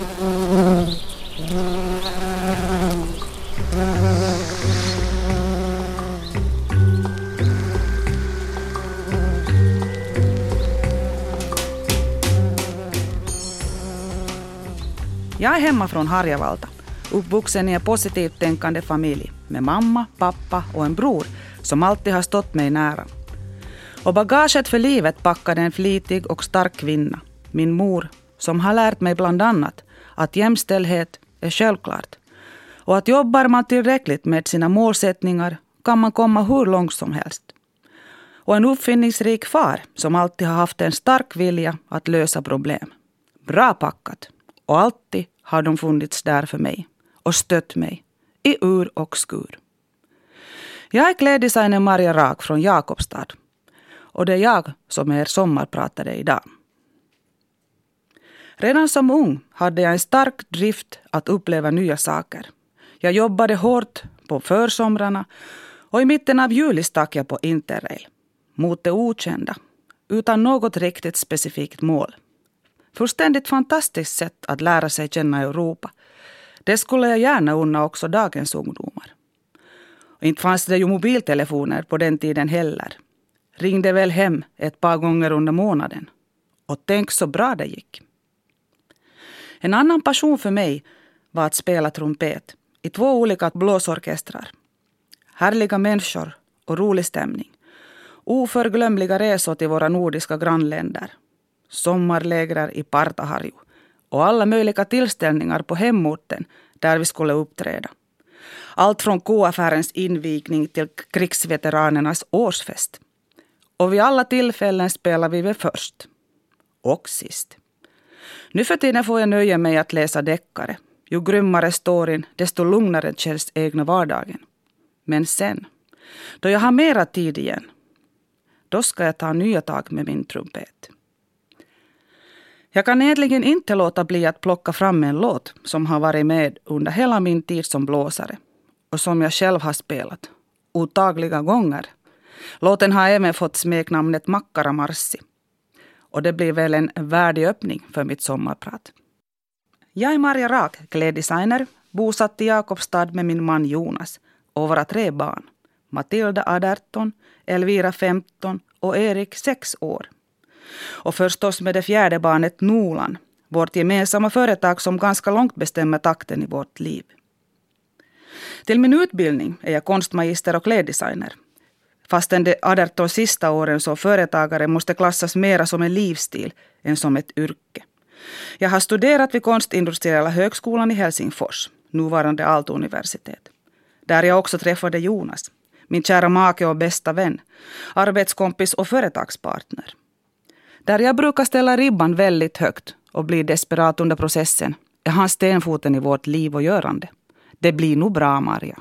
Jag är hemma från Harjavalta, uppvuxen i en positivt tänkande familj med mamma, pappa och en bror som alltid har stått mig nära. Och bagaget för livet packade en flitig och stark kvinna, min mor, som har lärt mig bland annat att jämställdhet är självklart. Och att jobbar man tillräckligt med sina målsättningar kan man komma hur långt som helst. Och en uppfinningsrik far som alltid har haft en stark vilja att lösa problem. Bra packat. Och alltid har de funnits där för mig och stött mig i ur och skur. Jag är kläddesigner Maria Rak från Jakobstad och det är jag som är er sommarpratare idag. Redan som ung hade jag en stark drift att uppleva nya saker. Jag jobbade hårt på försomrarna och i mitten av juli stack jag på interrail. Mot det okända, utan något riktigt specifikt mål. Fullständigt fantastiskt sätt att lära sig känna Europa. Det skulle jag gärna unna också dagens ungdomar. Och inte fanns det ju mobiltelefoner på den tiden heller. Ringde väl hem ett par gånger under månaden. Och tänk så bra det gick. En annan passion för mig var att spela trumpet i två olika blåsorkestrar. Härliga människor och rolig stämning. Oförglömliga resor till våra nordiska grannländer. Sommarlägrar i Partaharju och alla möjliga tillställningar på hemorten där vi skulle uppträda. Allt från koaffärens invigning till krigsveteranernas årsfest. Och vid alla tillfällen spelade vi väl först. Och sist. Nu för tiden får jag nöja mig att läsa deckare. Ju grymmare storyn, desto lugnare känns egna vardagen. Men sen, då jag har mera tid igen, då ska jag ta nya tag med min trumpet. Jag kan egentligen inte låta bli att plocka fram en låt som har varit med under hela min tid som blåsare och som jag själv har spelat otagliga gånger. Låten har även fått smeknamnet Makkaramarsi och det blir väl en värdig öppning för mitt sommarprat. Jag är Maria Rak, kläddesigner, bosatt i Jakobstad med min man Jonas och våra tre barn. Matilda 18, Elvira 15 och Erik 6 år. Och förstås med det fjärde barnet Nolan, vårt gemensamma företag som ganska långt bestämmer takten i vårt liv. Till min utbildning är jag konstmagister och kläddesigner fastän de 18 sista åren som företagare måste klassas mera som en livsstil än som ett yrke. Jag har studerat vid Konstindustriella högskolan i Helsingfors, nuvarande Aalto-universitet. Där jag också träffade Jonas, min kära make och bästa vän, arbetskompis och företagspartner. Där jag brukar ställa ribban väldigt högt och blir desperat under processen är han stenfoten i vårt liv och görande. Det blir nog bra, Maria.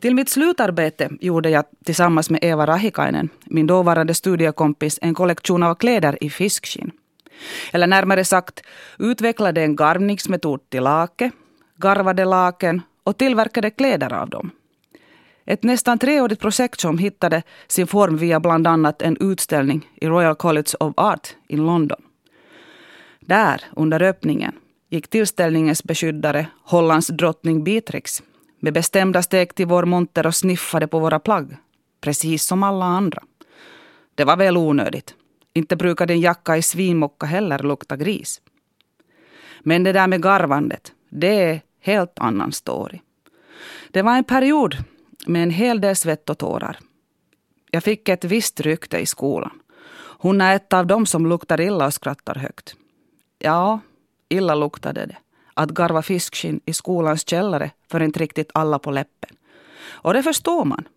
Till mitt slutarbete gjorde jag tillsammans med Eva Rahikainen, min dåvarande studiekompis, en kollektion av kläder i fiskskinn. Eller närmare sagt utvecklade en garvningsmetod till lake, garvade laken och tillverkade kläder av dem. Ett nästan treårigt projekt som hittade sin form via bland annat en utställning i Royal College of Art i London. Där, under öppningen, gick tillställningens beskyddare, Hollands drottning Beatrix, med bestämda steg till vår monter och sniffade på våra plagg. Precis som alla andra. Det var väl onödigt. Inte brukade en jacka i svinmocka heller lukta gris. Men det där med garvandet, det är helt annan story. Det var en period med en hel del svett och tårar. Jag fick ett visst rykte i skolan. Hon är ett av dem som luktar illa och skrattar högt. Ja, illa luktade det att garva fiskskinn i skolans källare för inte riktigt alla på läppen. Och det förstår man.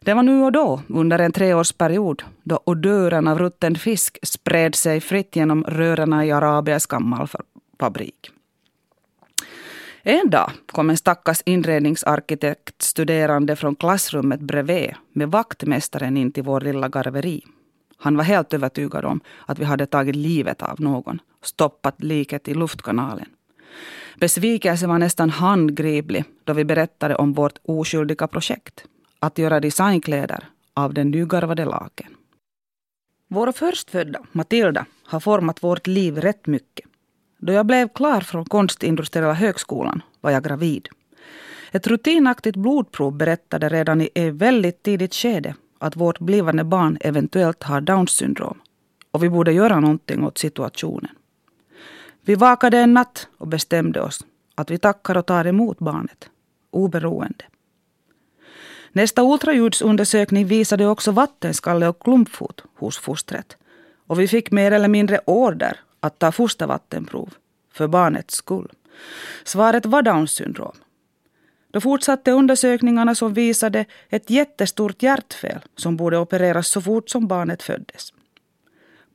Det var nu och då, under en treårsperiod, då odören av rutten fisk spred sig fritt genom rörerna i Arabias gammalfabrik. En dag kom en stackars inredningsarkitektstuderande från klassrummet bredvid med vaktmästaren in till vår lilla garveri. Han var helt övertygad om att vi hade tagit livet av någon, stoppat liket i luftkanalen. Besvikelsen var nästan handgriplig då vi berättade om vårt oskyldiga projekt. Att göra designkläder av den nygarvade laken. Vår förstfödda, Matilda, har format vårt liv rätt mycket. Då jag blev klar från Konstindustriella högskolan var jag gravid. Ett rutinaktigt blodprov berättade redan i ett väldigt tidigt skede att vårt blivande barn eventuellt har Downs syndrom och vi borde göra någonting åt situationen. Vi vakade en natt och bestämde oss att vi tackar och tar emot barnet, oberoende. Nästa ultraljudsundersökning visade också vattenskalle och klumpfot hos fostret. Och vi fick mer eller mindre order att ta fostervattenprov för barnets skull. Svaret var Downs syndrom. Då fortsatte undersökningarna som visade ett jättestort hjärtfel som borde opereras så fort som barnet föddes.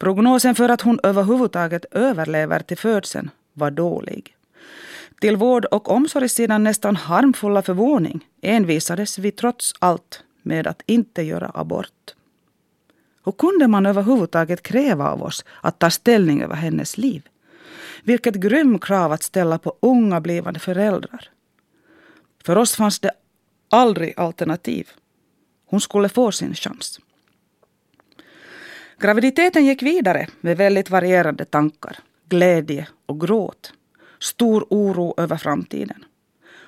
Prognosen för att hon överhuvudtaget överlever till födseln var dålig. Till vård och omsorgssidan nästan harmfulla förvåning envisades vi trots allt med att inte göra abort. Hur kunde man överhuvudtaget kräva av oss att ta ställning över hennes liv? Vilket grym krav att ställa på unga blivande föräldrar. För oss fanns det aldrig alternativ. Hon skulle få sin chans. Graviditeten gick vidare med väldigt varierande tankar, glädje och gråt. Stor oro över framtiden.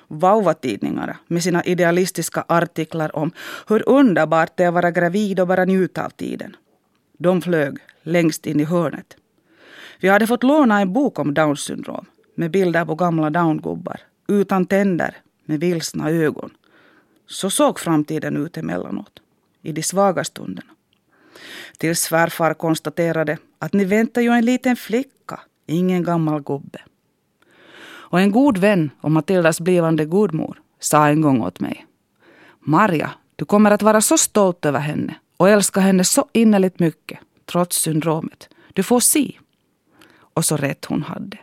Vauva-tidningarna med sina idealistiska artiklar om hur underbart det är att vara gravid och bara njuta av tiden. De flög längst in i hörnet. Vi hade fått låna en bok om Downs syndrom med bilder på gamla Downgubbar utan tänder med vilsna ögon. Så såg framtiden ut emellanåt, i de svaga stunderna. Tills svärfar konstaterade att ni väntar ju en liten flicka, ingen gammal gubbe. Och en god vän och Matildas blivande gudmor sa en gång åt mig. Marja, du kommer att vara så stolt över henne och älska henne så innerligt mycket, trots syndromet. Du får se. Och så rätt hon hade.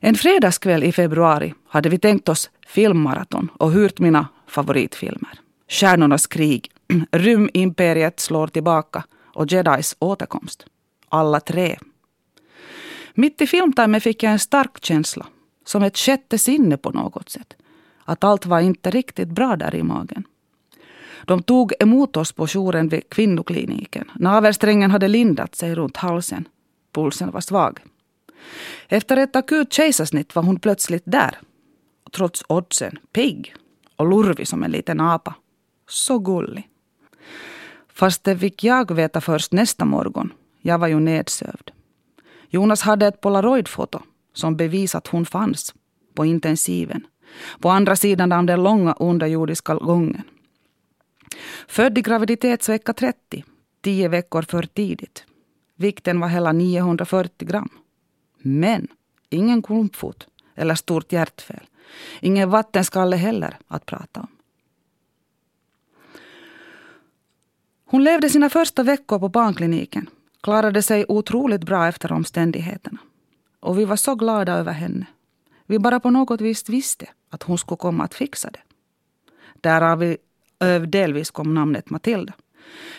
En fredagskväll i februari hade vi tänkt oss filmmaraton och hyrt mina favoritfilmer. Stjärnornas krig, Rymimperiet slår tillbaka och Jedis återkomst. Alla tre. Mitt i filmtimen fick jag en stark känsla, som ett sjätte sinne på något sätt. Att allt var inte riktigt bra där i magen. De tog emot oss på jouren vid kvinnokliniken. Navelsträngen hade lindat sig runt halsen. Pulsen var svag. Efter ett akut kejsarsnitt var hon plötsligt där. Trots oddsen pigg och lurvig som en liten apa. Så gullig. Fast det fick jag veta först nästa morgon. Jag var ju nedsövd. Jonas hade ett polaroidfoto som bevisade att hon fanns på intensiven. På andra sidan av den långa underjordiska gången. Född i graviditetsvecka 30, tio veckor för tidigt. Vikten var hela 940 gram. Men ingen klumpfot eller stort hjärtfel. Ingen vattenskalle heller att prata om. Hon levde sina första veckor på barnkliniken. Klarade sig otroligt bra efter omständigheterna. Och vi var så glada över henne. Vi bara på något vis visste att hon skulle komma att fixa det. Därav vi delvis kom namnet Matilda.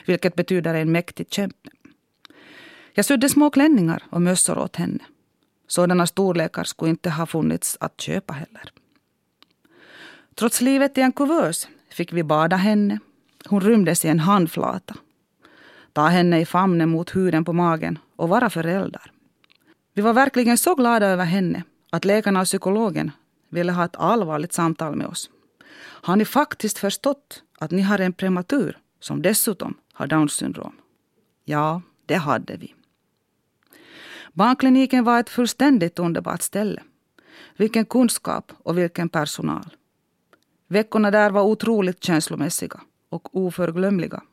Vilket betyder en mäktig kämpe. Jag sydde små klänningar och mössor åt henne. Sådana storlekar skulle inte ha funnits att köpa heller. Trots livet i en kuvös fick vi bada henne. Hon rymdes i en handflata. Ta henne i famnen mot huden på magen och vara föräldrar. Vi var verkligen så glada över henne att läkarna och psykologen ville ha ett allvarligt samtal med oss. Har ni faktiskt förstått att ni har en prematur som dessutom har Downs syndrom? Ja, det hade vi. Barnkliniken var ett fullständigt underbart ställe. Vilken kunskap och vilken personal. Veckorna där var otroligt känslomässiga och oförglömliga.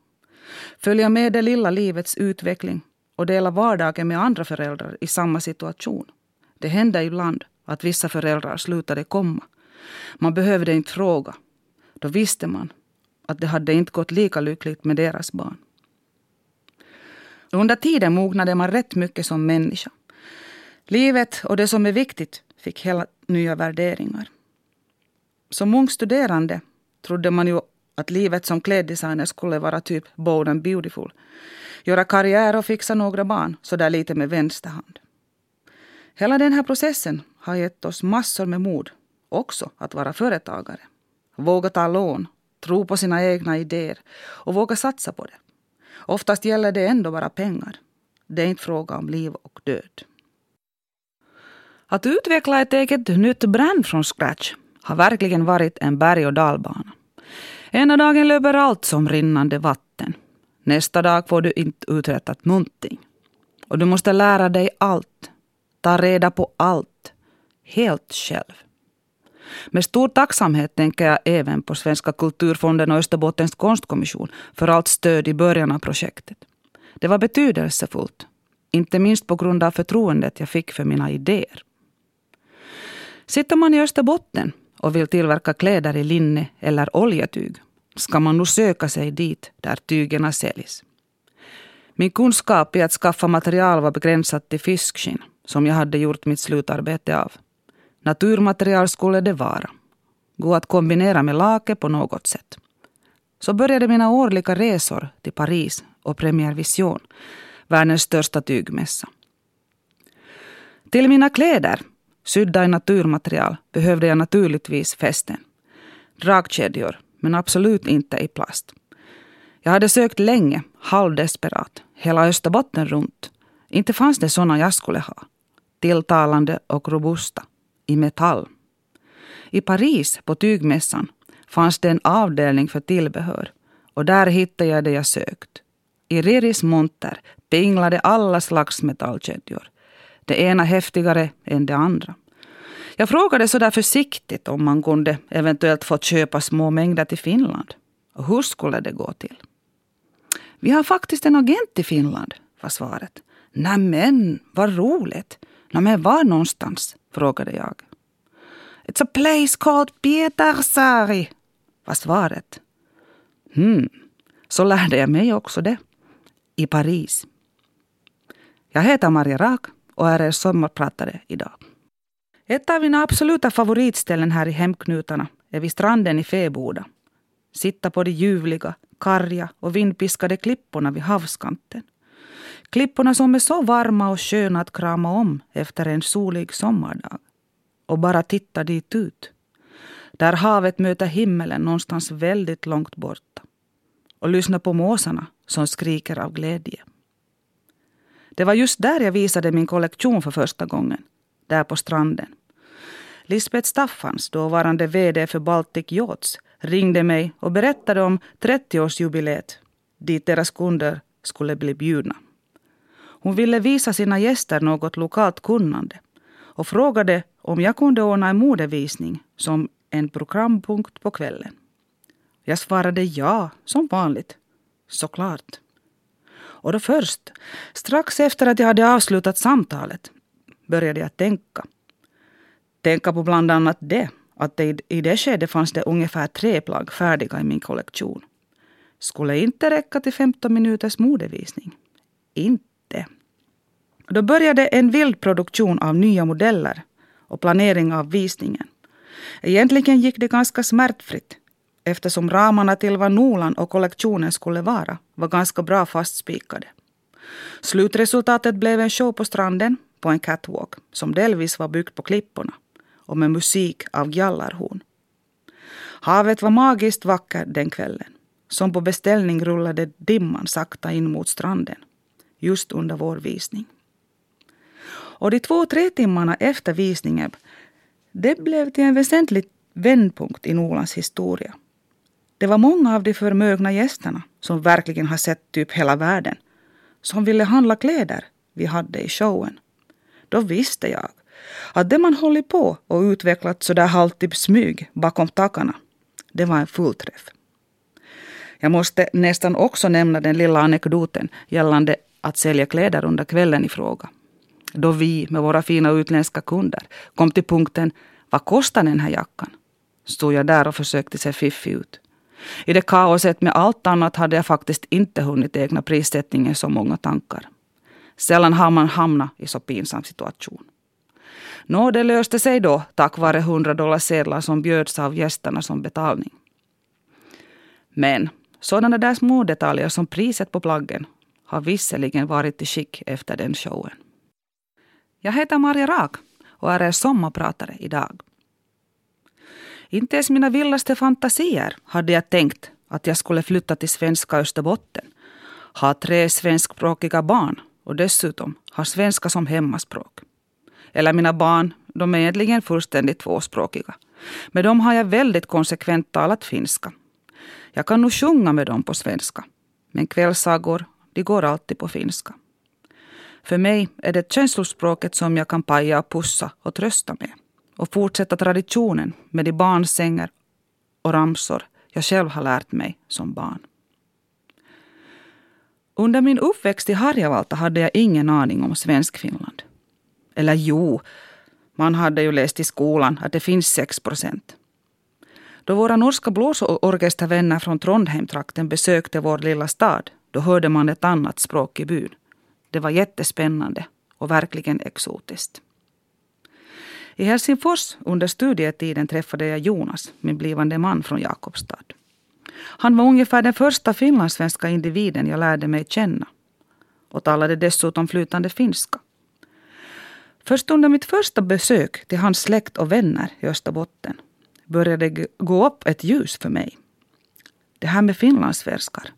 Följa med det lilla livets utveckling och dela vardagen med andra föräldrar i samma situation. Det hände ibland att vissa föräldrar slutade komma. Man behövde inte fråga. Då visste man att det hade inte gått lika lyckligt med deras barn. Under tiden mognade man rätt mycket som människa. Livet och det som är viktigt fick helt nya värderingar. Som ung studerande trodde man ju att livet som kläddesigner skulle vara typ bold and beautiful. Göra karriär och fixa några barn, så där lite med vänster hand. Hela den här processen har gett oss massor med mod, också att vara företagare. Våga ta lån, tro på sina egna idéer och våga satsa på det. Oftast gäller det ändå bara pengar. Det är inte fråga om liv och död. Att utveckla ett eget nytt brand från scratch har verkligen varit en berg och dalbana. Ena dagen löper allt som rinnande vatten. Nästa dag får du inte uträttat någonting. Och du måste lära dig allt. Ta reda på allt. Helt själv. Med stor tacksamhet tänker jag även på Svenska kulturfonden och Österbottens konstkommission för allt stöd i början av projektet. Det var betydelsefullt, inte minst på grund av förtroendet jag fick för mina idéer. Sitter man i Österbotten och vill tillverka kläder i linne eller oljetyg ska man nog söka sig dit där tygerna säljs. Min kunskap i att skaffa material var begränsad till fiskskinn som jag hade gjort mitt slutarbete av. Naturmaterial skulle det vara. Gå att kombinera med lake på något sätt. Så började mina årliga resor till Paris och Premier Vision, världens största tygmässa. Till mina kläder, sydda i naturmaterial, behövde jag naturligtvis fästen. Dragkedjor, men absolut inte i plast. Jag hade sökt länge, halvdesperat, hela Österbotten runt. Inte fanns det såna jag skulle ha. Tilltalande och robusta i metall. I Paris på tygmässan fanns det en avdelning för tillbehör och där hittade jag det jag sökt. I Riris monter pinglade alla slags metallkedjor. Det ena häftigare än det andra. Jag frågade så där försiktigt om man kunde eventuellt få köpa små mängder till Finland. Och hur skulle det gå till? Vi har faktiskt en agent i Finland, var svaret. Nämen, vad roligt. Nämen, var någonstans? frågade jag. It's a place called Pietarsaari, var svaret. Hmm, så lärde jag mig också det. I Paris. Jag heter Maria Rak och är er sommarpratare idag. Ett av mina absoluta favoritställen här i hemknutarna är vid stranden i Feboda. Sitta på de ljuvliga, karga och vindpiskade klipporna vid havskanten. Klipporna som är så varma och sköna att krama om efter en solig sommardag. Och bara titta dit ut. Där havet möter himmelen någonstans väldigt långt borta. Och lyssna på måsarna som skriker av glädje. Det var just där jag visade min kollektion för första gången. Där på stranden. Lisbeth Staffans, dåvarande VD för Baltic Yachts, ringde mig och berättade om 30-årsjubileet dit deras kunder skulle bli bjudna. Hon ville visa sina gäster något lokalt kunnande och frågade om jag kunde ordna en modevisning som en programpunkt på kvällen. Jag svarade ja, som vanligt. Såklart. Och då först, strax efter att jag hade avslutat samtalet, började jag tänka. Tänka på bland annat det, att det i det skedet fanns det ungefär tre plagg färdiga i min kollektion. Skulle inte räcka till 15 minuters modevisning. Inte. Då började en vild produktion av nya modeller och planering av visningen. Egentligen gick det ganska smärtfritt eftersom ramarna till vad Nolan och kollektionen skulle vara var ganska bra fastspikade. Slutresultatet blev en show på stranden på en catwalk som delvis var byggd på klipporna och med musik av gjallarhorn. Havet var magiskt vackert den kvällen. Som på beställning rullade dimman sakta in mot stranden. Just under vår visning. Och de två, tre timmarna efter visningen det blev till en väsentlig vändpunkt i Nolans historia. Det var många av de förmögna gästerna som verkligen har sett typ hela världen som ville handla kläder vi hade i showen. Då visste jag att det man hållit på och utvecklat sådär halvt i smyg bakom takarna, det var en fullträff. Jag måste nästan också nämna den lilla anekdoten gällande att sälja kläder under kvällen i fråga. Då vi med våra fina utländska kunder kom till punkten vad kostar den här jackan? Stod jag där och försökte se fiffig ut. I det kaoset med allt annat hade jag faktiskt inte hunnit ägna prissättningen så många tankar. Sällan har man hamnat i så pinsam situation. Nå, det löste sig då tack vare 100 dollar sedlar som bjöds av gästerna som betalning. Men sådana där små detaljer som priset på plaggen har visserligen varit i skick efter den showen. Jag heter Maria Rak och är er sommarpratare idag. Inte ens mina vildaste fantasier hade jag tänkt att jag skulle flytta till svenska Österbotten, ha tre svenskspråkiga barn och dessutom ha svenska som hemmaspråk. Eller mina barn de är egentligen fullständigt tvåspråkiga. Med dem har jag väldigt konsekvent talat finska. Jag kan nog sjunga med dem på svenska. Men kvällssagor, de går alltid på finska. För mig är det känslospråket som jag kan paja, och pussa och trösta med. Och fortsätta traditionen med de barnsänger och ramsor jag själv har lärt mig som barn. Under min uppväxt i Harjavalta hade jag ingen aning om Svenskfinland. Eller jo, man hade ju läst i skolan att det finns 6 procent. Då våra norska blåsorkestervänner från Trondheimtrakten besökte vår lilla stad, då hörde man ett annat språk i byn. Det var jättespännande och verkligen exotiskt. I Helsingfors under studietiden träffade jag Jonas, min blivande man från Jakobstad. Han var ungefär den första finlandssvenska individen jag lärde mig känna och talade dessutom flytande finska. Först under mitt första besök till hans släkt och vänner i Österbotten började det gå upp ett ljus för mig. Det här med finlandssvenskar,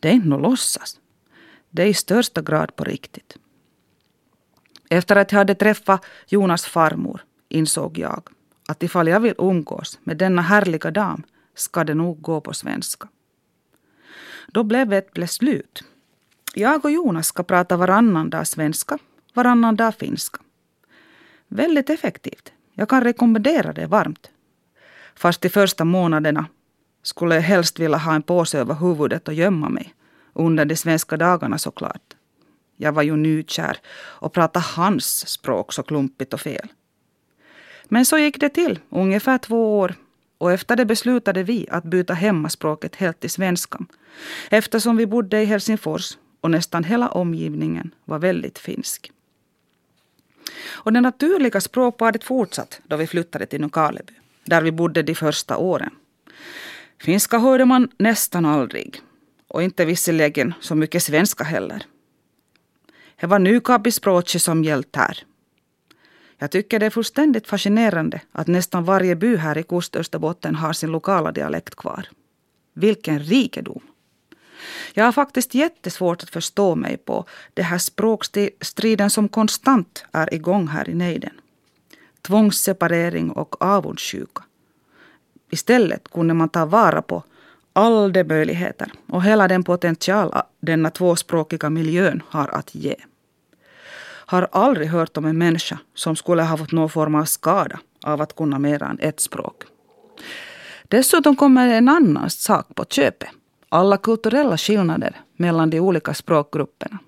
det är inte något låtsas. Det är i största grad på riktigt. Efter att jag hade träffat Jonas farmor insåg jag att ifall jag vill umgås med denna härliga dam ska det nog gå på svenska. Då blev ett beslut. Jag och Jonas ska prata varannan dag svenska, varannan dag finska. Väldigt effektivt. Jag kan rekommendera det varmt. Fast de första månaderna skulle jag helst vilja ha en påse över huvudet och gömma mig. Under de svenska dagarna såklart. Jag var ju nykär och pratade hans språk så klumpigt och fel. Men så gick det till, ungefär två år. Och efter det beslutade vi att byta hemmaspråket helt till svenska. Eftersom vi bodde i Helsingfors och nästan hela omgivningen var väldigt finsk. Och det naturliga språkbadet fortsatte då vi flyttade till Nykarleby, där vi bodde de första åren. Finska hörde man nästan aldrig. Och inte visserligen så mycket svenska heller. Det var nykabispråket som gällt här. Jag tycker det är fullständigt fascinerande att nästan varje by här i Kustösterbotten har sin lokala dialekt kvar. Vilken rikedom! Jag har faktiskt jättesvårt att förstå mig på den här språkstriden som konstant är igång här i nejden. Tvångsseparering och avundsjuka. Istället kunde man ta vara på alla de möjligheter och hela den potential denna tvåspråkiga miljön har att ge. Har aldrig hört om en människa som skulle ha fått någon form av skada av att kunna mer än ett språk. Dessutom kommer en annan sak på köpet. Alla kulturella skillnader mellan de olika språkgrupperna.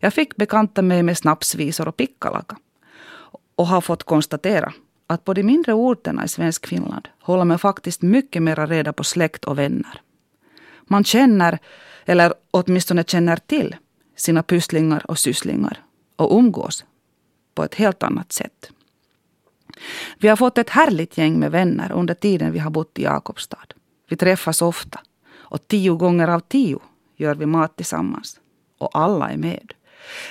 Jag fick bekanta mig med snapsvisor och pikkalaka och har fått konstatera att på de mindre orterna i svensk Finland håller man faktiskt mycket mera reda på släkt och vänner. Man känner, eller åtminstone känner till, sina pysslingar och sysslingar och umgås på ett helt annat sätt. Vi har fått ett härligt gäng med vänner under tiden vi har bott i Jakobstad. Vi träffas ofta och tio gånger av tio gör vi mat tillsammans. Och alla är med.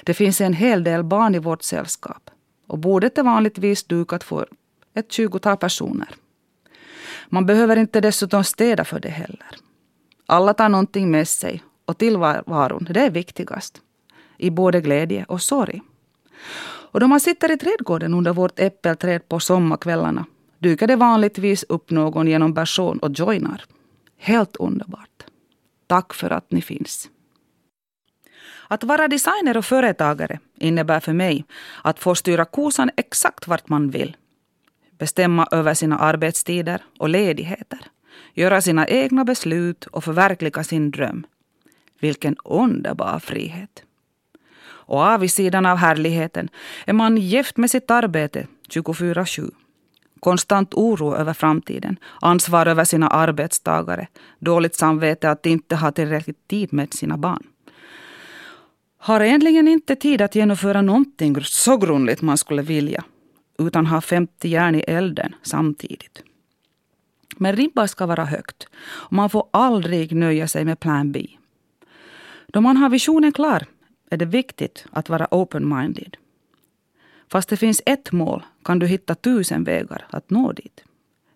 Det finns en hel del barn i vårt sällskap och bordet är vanligtvis dukat för ett tjugotal personer. Man behöver inte dessutom städa för det heller. Alla tar någonting med sig och tillvaron, det är viktigast. I både glädje och sorg. Och då man sitter i trädgården under vårt äppelträd på sommarkvällarna dyker det vanligtvis upp någon genom person och joinar. Helt underbart. Tack för att ni finns. Att vara designer och företagare innebär för mig att få styra kosan exakt vart man vill bestämma över sina arbetstider och ledigheter, göra sina egna beslut och förverkliga sin dröm. Vilken underbar frihet! Och avsidan av härligheten är man gift med sitt arbete 24-7. Konstant oro över framtiden, ansvar över sina arbetstagare, dåligt samvete att inte ha tillräckligt tid med sina barn. Har egentligen inte tid att genomföra någonting så grundligt man skulle vilja utan ha 50 järn i elden samtidigt. Men ribban ska vara högt och man får aldrig nöja sig med plan B. Då man har visionen klar är det viktigt att vara open-minded. Fast det finns ett mål kan du hitta tusen vägar att nå dit.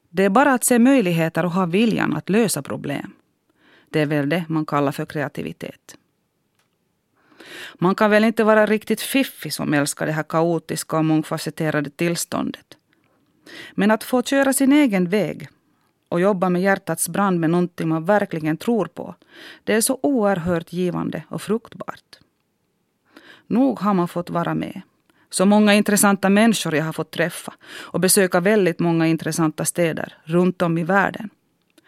Det är bara att se möjligheter och ha viljan att lösa problem. Det är väl det man kallar för kreativitet. Man kan väl inte vara riktigt fiffig som älskar det här kaotiska och mångfacetterade tillståndet. Men att få köra sin egen väg och jobba med hjärtats brand med någonting man verkligen tror på, det är så oerhört givande och fruktbart. Nog har man fått vara med. Så många intressanta människor jag har fått träffa och besöka väldigt många intressanta städer runt om i världen.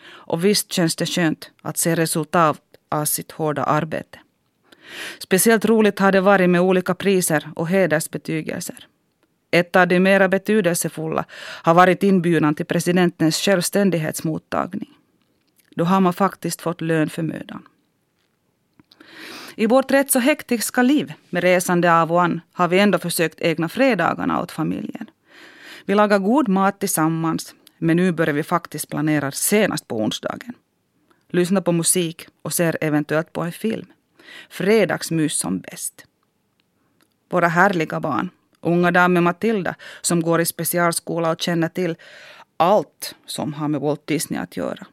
Och visst känns det skönt att se resultat av sitt hårda arbete. Speciellt roligt har det varit med olika priser och hedersbetygelser. Ett av de mera betydelsefulla har varit inbjudan till presidentens självständighetsmottagning. Då har man faktiskt fått lön för mödan. I vårt rätt så hektiska liv med resande av och an har vi ändå försökt ägna fredagarna åt familjen. Vi lagar god mat tillsammans, men nu börjar vi faktiskt planera senast på onsdagen. Lyssna på musik och ser eventuellt på en film. Fredagsmys som bäst. Våra härliga barn, unga damen Matilda som går i specialskola och känner till allt som har med Walt Disney att göra.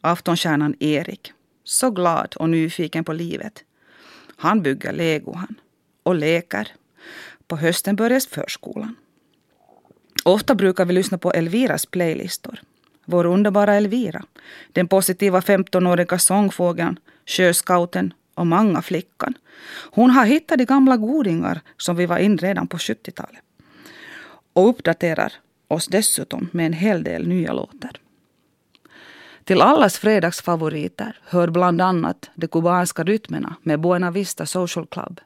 Aftonstjärnan Erik, så glad och nyfiken på livet. Han bygger lego han. Och leker. På hösten börjar förskolan. Ofta brukar vi lyssna på Elviras playlistor. Vår underbara Elvira, den positiva 15-åriga sångfågeln, sjöscouten och många flickan. Hon har hittat de gamla godingar som vi var in redan på 70-talet. Och uppdaterar oss dessutom med en hel del nya låtar. Till allas fredagsfavoriter hör bland annat de kubanska rytmerna med Buena Vista Social Club.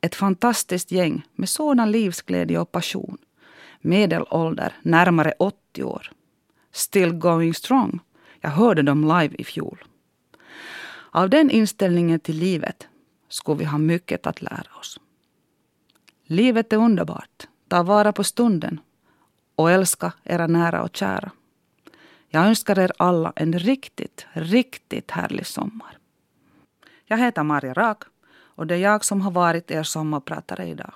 Ett fantastiskt gäng med sådan livsglädje och passion. Medelålder närmare 80 år. Still going strong. Jag hörde dem live i fjol. Av den inställningen till livet skulle vi ha mycket att lära oss. Livet är underbart. Ta vara på stunden och älska era nära och kära. Jag önskar er alla en riktigt, riktigt härlig sommar. Jag heter Maria Rak och det är jag som har varit er sommarpratare idag.